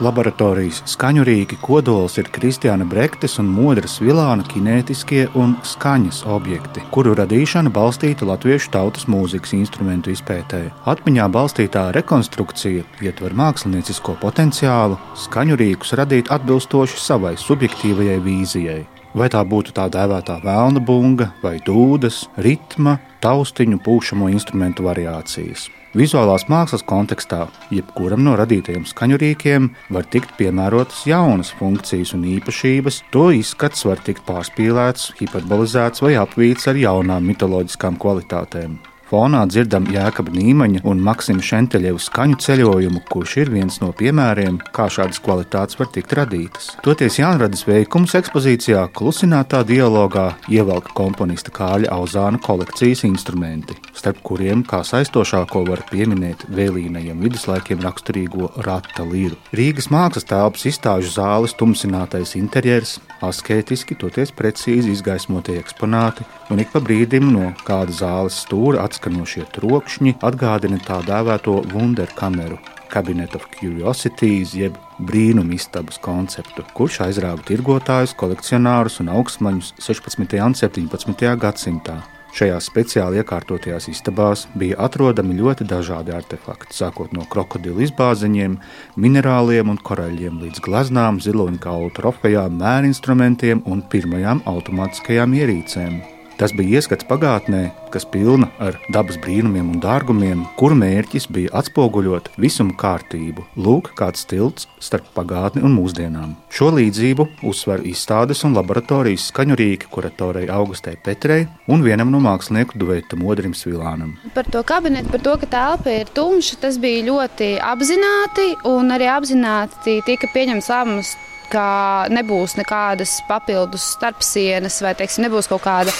Laboratorijas skaņu rīki kodols ir Kristiāna Brektes un Modras Vilāna kinētiskie un skaņas objekti, kuru radīšana balstīta latviešu tautas mūzikas instrumentu izpētē. Atmiņā balstītā rekonstrukcija ietver māksliniecisko potenciālu, skaņu rīkus radīt atbilstoši savai subjektīvajai vīzijai. Vai tā būtu tā dēvētā vēlna bunga, vai dūdas, ritma, taustiņu pūšamo instrumentu variācijas. Vizuālās mākslas kontekstā jebkuram no radītajiem skaņurīkiem var tikt piemērotas jaunas funkcijas un īpašības, to izskats var tikt pārspīlēts, hiperbolizēts vai apvīts ar jaunām mitoloģiskām kvalitātēm. Fonā dzirdam Jēkabā Nīmaņa un Maksima Šenteļeva skaņu ceļojumu, kurš ir viens no piemēriem, kā šādas kvalitātes var tikt radītas. Toties Jānradas veikums ekspozīcijā klusinātā dialogā ievelk komponista Kāļa Auzāna kolekcijas instrumenti, starp kuriem kā saistošāko var pieminēt vēlīnajiem viduslaikiem raksturīgo rata liru. Rīgas mākslas telpas izstāžu zāles tumsinātais interjers, asketiski, toties precīzi izgaismotie eksponāti, un ik pa brīdim no kāda zāles stūra atskatās izskanošie trokšņi atgādina tā dēvēto Wunderkameru, Cabinet of Curiosities, jeb brīnumu istabas konceptu, kurš aizrāva tirgotājus, kolekcionārus un augstmaņus 16. un 17. gadsimtā. Šajās speciāli iekārtotajās istabās bija atrodami ļoti dažādi artefakti, sākot no krokodilu izbāziņiem, minerāliem un koraļiem līdz gleznām, ziloņkaulu trofejām, mērinstrumentiem un pirmajām automātiskajām ierīcēm. Tas bija ieskats pagātnē, kas pilna ar dabas brīnumiem un dārgumiem, kuru mērķis bija atspoguļot visumu kārtību. Lūk, kāds tilts starp pagātni un mūsdienām. Šo līdzību uzsver izstādes un laboratorijas skaņurīki kuratorei Augustai Petrei un vienam no mākslinieku dueta Modrim Svilānam. Par to kabinetu, par to, ka telpa ir tumša, tas bija ļoti apzināti un arī apzināti tika pieņemts lēmums ka nebūs nekādas papildus starpsienas vai teiksim, nebūs kaut kāda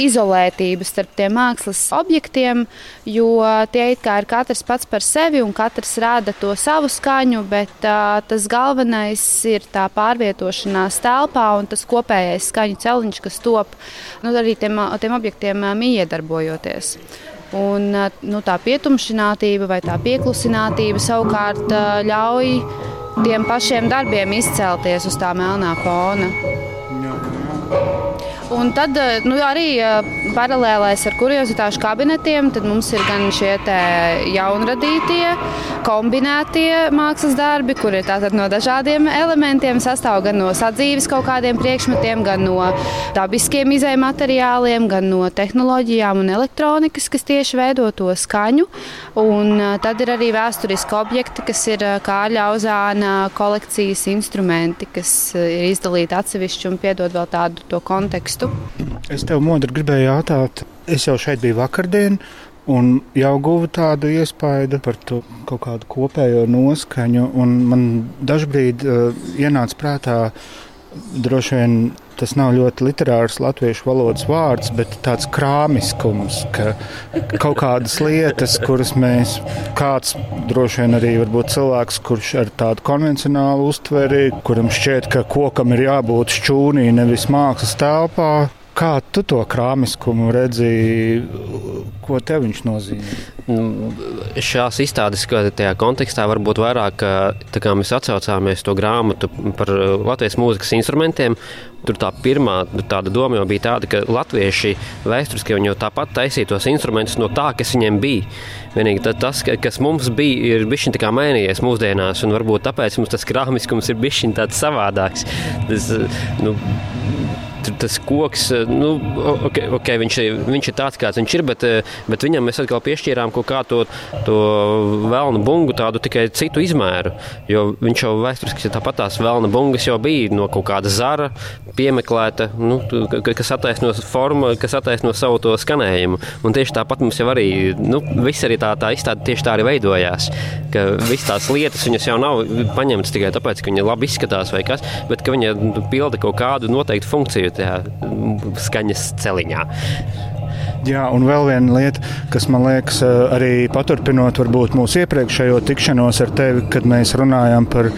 izolētība starp tiem mākslas objektiem, jo tie ir katrs pats par sevi un katrs rada to savu skaņu, bet uh, tas galvenais ir tā pārvietošanās telpā un tas kopējais skaņu celiņš, kas top nu, arī tiem, tiem objektiem um, iedarbojoties. Un, nu, tā pietumšinātība vai tā pieklusinātība savukārt ļauj tiem pašiem darbiem izcelties uz tā melnā fona. Un tad eh, nu, arī eh, paralēlēs ar kuriozitāšu kabinetiem, mums ir gan šie jaunradītie, kombinētie mākslas darbi, kur ir no dažādiem elementiem sastāv gan no sadzīves kaut kādiem priekšmetiem, gan no dabiskiem izējuma materiāliem, gan no tehnoloģijām un elektronikas, kas tieši veido to skaņu. Un eh, tad ir arī vēsturiski objekti, kas ir Kāļa Auzāna kolekcijas instrumenti, kas ir izdalīti atsevišķi un piedod vēl tādu kontekstu citu. Es tev modri gribēju jautāt, es jau šeit biju vakardien. Un jau guvu tādu iespaidu par to kaut kādu kopējo noskaņu. Man dažkārt uh, ienāca prātā, droši vien tas nav ļoti literārs latviešu valodas vārds, bet tāds krāmiskums, ka kaut kādas lietas, kuras mēs, kāds droši vien arī cilvēks, kurš ar tādu konvencionālu uztveri, kuram šķiet, ka kokam ir jābūt šķūnī, nevis mākslas telpā, Kā tu to krāmiskumu redzi, ko tev viņš nozīmē? Nu, šās izstādes kontekstā varbūt vairāk, kā mēs atcaucāmies to grāmatu par Latvijas mūzikas instrumentiem. Tur tā pirmā tāda doma jau bija tāda, ka latvieši vēsturiski jau tāpat taisīja tos instrumentus no tā, kas viņiem bija. Vienīgi tas, kas mums bija, ir bijis mainījies mūsdienās, un varbūt tāpēc mums tas krāmiskums ir bijis tāds savādāks. Tas, nu, tas koks, eh, nu, okay, okay, viņš, viņš ir tāds, kāds viņš ir, bet, eh, bet viņam mēs atkal piešķīrām kaut kā to, to vēlnu bungu, tādu tikai citu izmēru. Jo viņš jau vēsturiski tāpat tās vēlna bungas jau bija no kaut kāda zara, piemeklēta, nu, kas attaisno formu, kas attaisno savu to skanējumu. Un tieši tāpat mums jau arī, nu, viss arī tā, tā izstāde tieši tā arī veidojās. Ka visas tās lietas viņas jau nav paņemtas tikai tāpēc, ka viņi labi izskatās vai kas, bet ka viņi pilda kaut kādu noteiktu funkciju tajā skaņas celiņā. Jā, un vēl viena lieta, kas man liekas, arī paturpinot mūsu iepriekšējo tikšanos ar tevi, kad mēs runājām par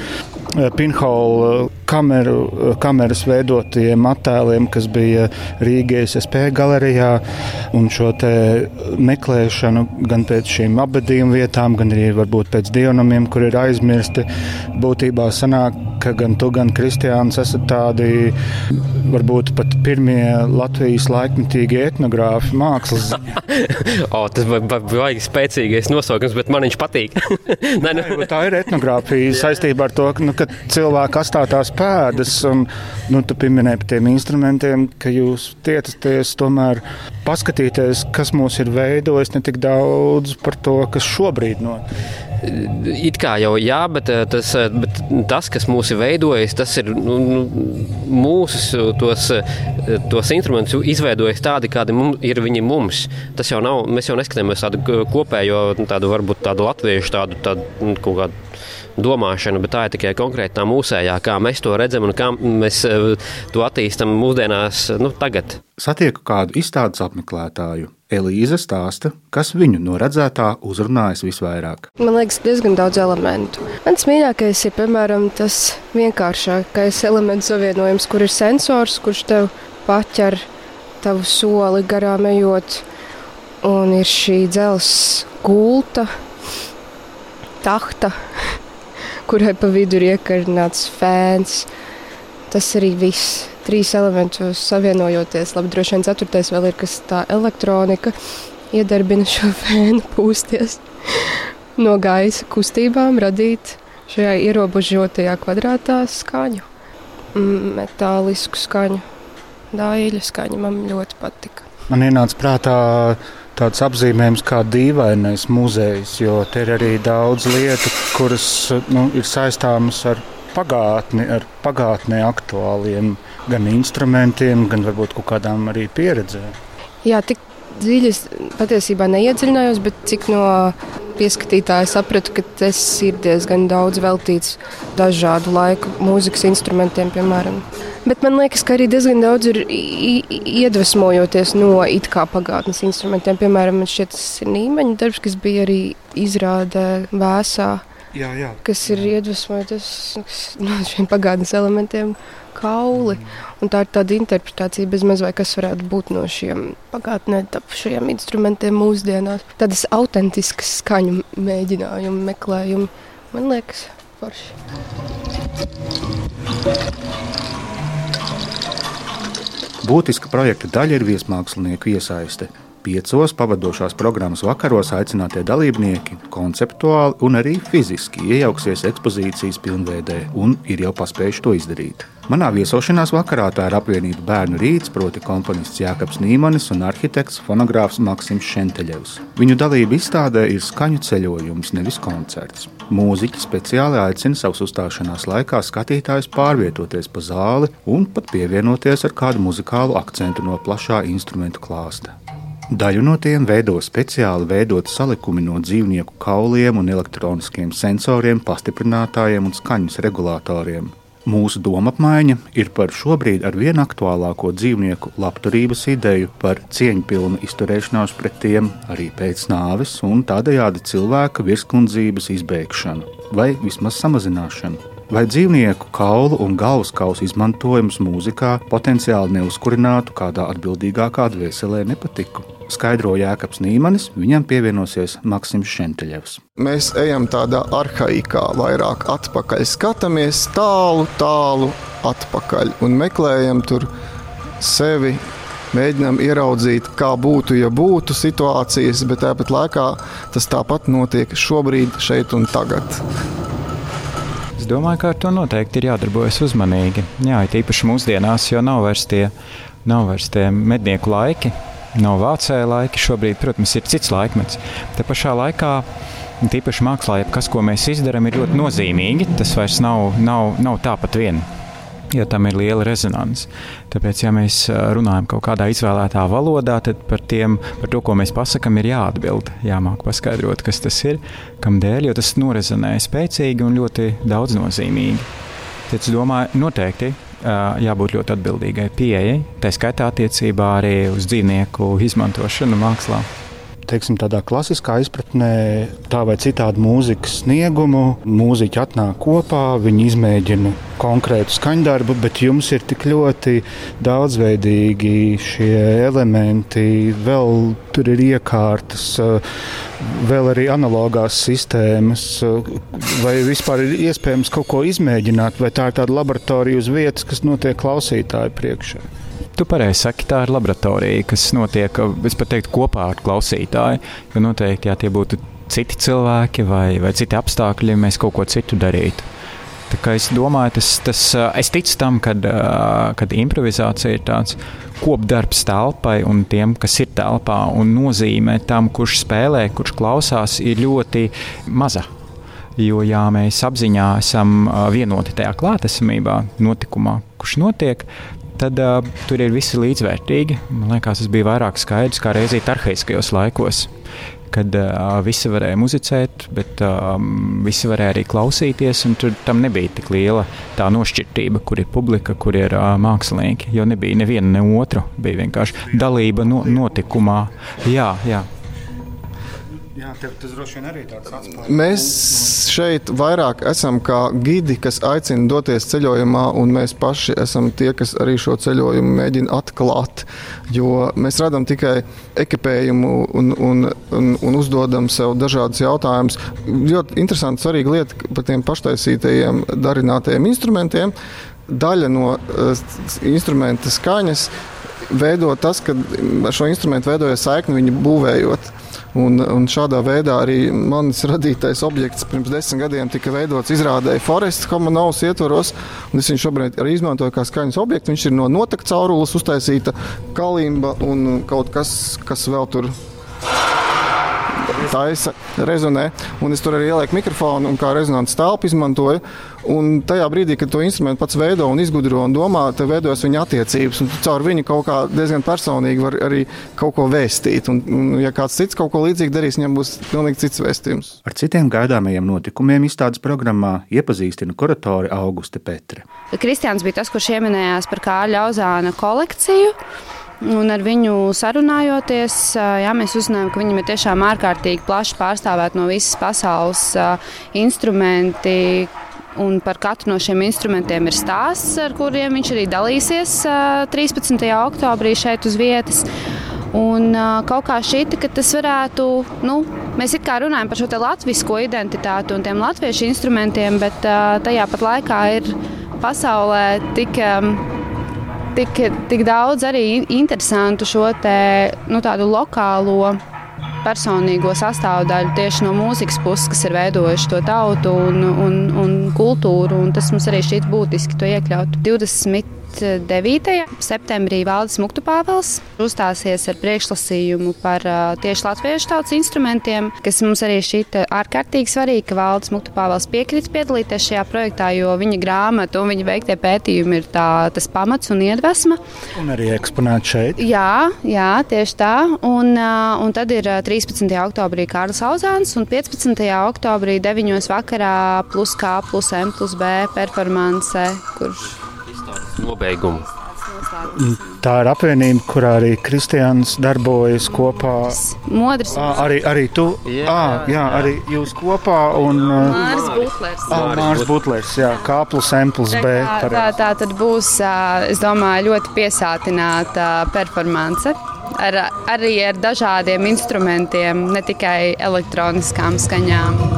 pinhola kameru, kameras veidotiem attēliem, kas bija Rīgas SP galerijā, un šo meklēšanu gan pēc šīm abadījuma vietām, gan arī varbūt pēc dievnamiem, kur ir aizmirsti. Būtībā sanāk, ka gan tu, gan Kristiāns esat tādi varbūt pat pirmie Latvijas laikmetīgie etnogrāfi mākslas. o, tas bija baigi spēcīgais nosaukums, bet man viņš patīk. Nē, nu. tā ir etnogrāfija saistībā ar to, ka, nu, ka cilvēki astātās pēdas, un nu, tu pieminēji par tiem instrumentiem, ka jūs tietaties tomēr paskatīties, kas mūs ir veidojis, ne tik daudz par to, kas šobrīd notiek. It kā jau jā, bet eh, tas, eh, bet tas kas mūs ir veidojis, tas ir nu, nu mūsu tos, eh, tos instrumentus izveidojis tādi, kādi mums, ir viņi mums. Tas jau nav, mēs jau neskatāmies tādu kopējo, tādu varbūt tādu latviešu tādu, tādu nu, kaut kādu domāšana, bet tā ir tikai konkrēti tā mūsējā, kā mēs to redzam un kā mēs to attīstam mūsdienās, nu, tagad. Satieku kādu izstādes apmeklētāju. Elīze stāsta, kas viņu no redzētā uzrunājas visvairāk. Man liekas, diezgan daudz elementu. Mans mīļākais ir piemēram tas vienkāršākais elementu savienojums, kur ir sensors, kurš tev paķer tavu soli garām ejot, un ir šī dzelzs gulta, tahta, kurai pa vidu ir iekarināts fēns. Tas arī viss trīs elementus savienojoties. Labi, droši vien ceturtais vēl ir kas tā elektronika, iedarbina šo fēnu pūsties no gaisa kustībām, radīt šajā ierobežotajā kvadrātā skaņu, metālisku skaņu, dāļu skaņu. Man ļoti patika. Man ienāca prātā tāds apzīmējums kā dīvainais muzejs, jo te ir arī daudz lietu, kuras nu, ir saistāmas ar pagātni, ar pagātnē aktuāliem gan instrumentiem, gan varbūt kaut kādām arī pieredzēm. Jā, tik dziļi es patiesībā neiedziļinājos, bet cik no pieskatītāja sapratu, ka tas ir diezgan daudz veltīts dažādu laiku mūzikas instrumentiem, piemēram. Bet man liekas, ka arī diezgan daudz ir iedvesmojoties no it kā pagātnes instrumentiem. Piemēram, man šķiet, tas ir Nīmeņa darbs, kas bija arī izrādē vēsā jā, jā. kas ir iedvesmojoties no šiem pagātnes elementiem, kauli. Un tā ir tāda interpretācija, bezmaz vai kas varētu būt no šiem pagātnē tapušajiem instrumentiem mūsdienās. Tādas autentiskas skaņu mēģinājumi, meklējumi. Man liekas, forši. Būtiska projekta daļa ir viesmākslinieku iesaiste. Piecos pavadošās programmas vakaros aicinātie dalībnieki konceptuāli un arī fiziski iejauksies ekspozīcijas pilnveidē un ir jau paspējuši to izdarīt. Manā viesošanās vakarā tā ir apvienība Bērnu rīts, proti komponists Jānis Nīmanis un arhitekts fonogrāfs Maksims Šenteļevs. Viņu dalība izstādē ir skaņu ceļojums, nevis koncerts. Mūziķi speciāli aicina savus uzstāšanās laikā skatītājus pārvietoties pa zāli un pat pievienoties ar kādu muzikālu akcentu no plašā instrumentu klāsta. Daļu no tiem veido speciāli veidoti salikumi no dzīvnieku kauliem un elektroniskiem sensoriem, pastiprinātājiem un skaņas regulatoriem. Mūsu doma apmaiņa ir par šobrīd ar vien aktuālāko dzīvnieku labturības ideju, par cieņpilnu izturēšanos pret tiem arī pēc nāves un tādējādi cilvēka virskundzības izbeigšanu vai vismaz samazināšanu. Vai dzīvnieku kaulu un galvaskausu izmantojums mūzikā potenciāli neuzkurinātu kādā atbildīgākā dvēselē nepatiku? Skaidro Jēkabs Nīmanis, viņam pievienosies Maksims Šenteļevs. Mēs ejam tādā arhaikā, vairāk atpakaļ, skatāmies tālu, tālu atpakaļ un meklējam tur sevi. Mēģinām ieraudzīt, kā būtu, ja būtu situācijas, bet tāpat laikā tas tāpat notiek šobrīd, šeit un tagad. Es domāju, ka ar to noteikti ir jādarbojas uzmanīgi. Jā, it īpaši mūsdienās, jo nav vairs tie, nav vairs tie mednieku laiki, nav vācēja laiki. Šobrīd, protams, ir cits laikmets. Te pašā laikā, tīpaši mākslā, kas, ko mēs izdarām, ir ļoti nozīmīgi. Tas vairs nav, nav, nav tāpat vien. Jo tam ir liela rezonance. Tāpēc, ja mēs runājam kaut kādā izvēlētā valodā, tad par, tiem, par to, ko mēs pasakām, ir jāatbild. Jāmāk paskaidrot, kas tas ir, kādēļ, jo tas norezonē spēcīgi un ļoti daudznozīmīgi. Tad es domāju, noteikti jābūt ļoti atbildīgai pieejai, tā skaitā attiecībā arī uz dzīvnieku izmantošanu mākslā. Teiksim, tādā klasiskā izpratnē, tā vai citādi mūzikas sniegumu. Mūziķi atnāk kopā, viņi izmēģina konkrētu skaņdarbu, bet jums ir tik ļoti daudzveidīgi šie elementi, vēl tur ir iekārtas, vēl arī analogās sistēmas. Vai vispār ir iespējams kaut ko izmēģināt, vai tā ir tāda laboratorija uz vietas, kas notiek klausītāju priekšā? Tu pareizi saki, tā ir laboratorija, kas notiek, es pat teiktu, kopā ar klausītāju. Jo noteikti, ja tie būtu citi cilvēki vai, vai citi apstākļi, mēs kaut ko citu darītu. Es domāju, tas, tas, es ticu tam, ka improvizācija ir tāds kopdarbs telpai un tiem, kas ir telpā, un nozīme tam, kurš spēlē, kurš klausās, ir ļoti maza. Jo, ja mēs apziņā esam vienoti tajā klātesamībā, notikumā, kurš notiek, tad uh, tur ir visi līdzvērtīgi. Man liekas, tas bija vairāk skaidrs kā reizīt arhaiskajos laikos. Kad uh, visi varēja muzicēt, bet uh, visi varēja arī klausīties. Tur tam nebija tik liela tā nošķirtība, kur ir publika, kur ir uh, mākslinieki. Jo nebija neviena ne otru. Bija vienkārši dalība no, notikumā. Jā, jā. Jā, tas droši vien arī tāds atspējas. Mēs šeit vairāk esam kā gidi, kas aicina doties ceļojumā, un mēs paši esam tie, kas arī šo ceļojumu mēģina atklāt. Jo mēs redzam tikai ekipējumu un, un, un, un uzdodam sev dažādus jautājumus. Ļoti interesanti, svarīga lieta par tiem paštaisītajiem, darinātajiem instrumentiem. Daļa no uh, instrumenta skaņas veido tas, ka ar šo instrumentu veidojas saikni viņu būvējot. Un, un šādā veidā arī manis radītais objekts pirms desmit gadiem tika veidots izrādē Forests Homonovs ietvaros. Es viņu šobrīd arī izmantoju kā skaņas objektu. Viņš ir no notekta caurules uztaisīta kalimba un kaut kas, kas vēl tur taisa, rezonē. Un es tur arī ielieku mikrofonu un kā rezonanses telpu izmantoju. Un tajā brīdī, kad to instrumentu pats veido un izgudro un domā, tad veidojas viņa attiecības. Un caur viņu kaut kā diezgan personīgi var arī kaut ko vēstīt. Un, un ja kāds cits kaut ko līdzīgu darīs, viņam būs pilnīgi cits vēstījums. Ar citiem gaidāmajiem notikumiem izstādes programmā iepazīstina kuratori Auguste Petre. Kristians bija tas, kurš ieminējās par Kāļa Auzāna kolekciju. Un ar viņu sarunājoties, jā, mēs uzzinājām, ka viņam ir tiešām ārkārtīgi plaši pārstāvēt no visas pasaules instrumenti, Un par katru no šiem instrumentiem ir stāsts, ar kuriem viņš arī dalīsies 13. oktobrī šeit uz vietas. Un kaut kā šķita, ka tas varētu, nu, mēs it kā runājam par šo latviešu identitāti un tiem latviešu instrumentiem, bet tajā pat laikā ir pasaulē tik. Tik, tik daudz arī interesantu šo te, nu, lokālo personīgo sastāvdaļu tieši no mūzikas puses, kas ir veidojuši to tautu un, un, un kultūru. Un tas mums arī šķiet būtiski to iekļaut 20. 9. septembrī Valdis Muktupāvels uzstāsies ar priekšlasījumu par tieši latviešu tautas instrumentiem, kas mums arī šķita ārkārtīgi svarīgi, ka Valdis Muktupāvels piekrita piedalīties šajā projektā, jo viņa grāmata un viņa veiktie pētījumi ir tā, tas pamats un iedvesma. Un arī eksponēti šeit. Jā, jā, tieši tā. Un, un tad ir 13. oktobrī Kārlis Auzāns un 15. oktobrī 9. vakarā plus K plus M plus B performance, kurš nobeigumu. Tā ir apvienība, kurā arī Kristians darbojas kopā. Modrs. À, arī, arī tu. Jā, à, jā, arī jūs kopā. Un, Mārs Butlers. À, Mārs Butlers, jā, K plus M plus B. Tā, tā, tā tad būs, es domāju, ļoti piesātināta performance. Ar, arī ar dažādiem instrumentiem, ne tikai elektroniskām skaņām.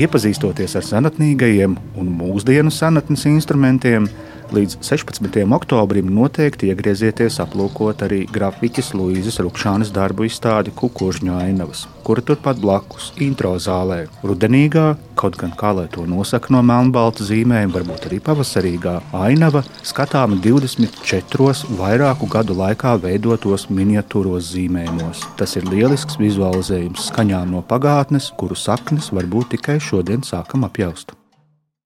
Iepazīstoties ar senatnīgajiem un mūsdienu senatnes instrumentiem, Līdz 16. oktobrim noteikti iegriezieties aplūkot arī grafiķis Luīzes Rukšānas darbu izstādi Kukužņu ainavas, kura turpat blakus intro zālē. Rudenīgā, kaut gan kā lai to nosaka no melnbalta zīmēm, varbūt arī pavasarīgā ainava skatāma 24 vairāku gadu laikā veidotos miniatūros zīmējumos. Tas ir lielisks vizualizējums skaņām no pagātnes, kuru saknes varbūt tikai šodien sākam apjaust.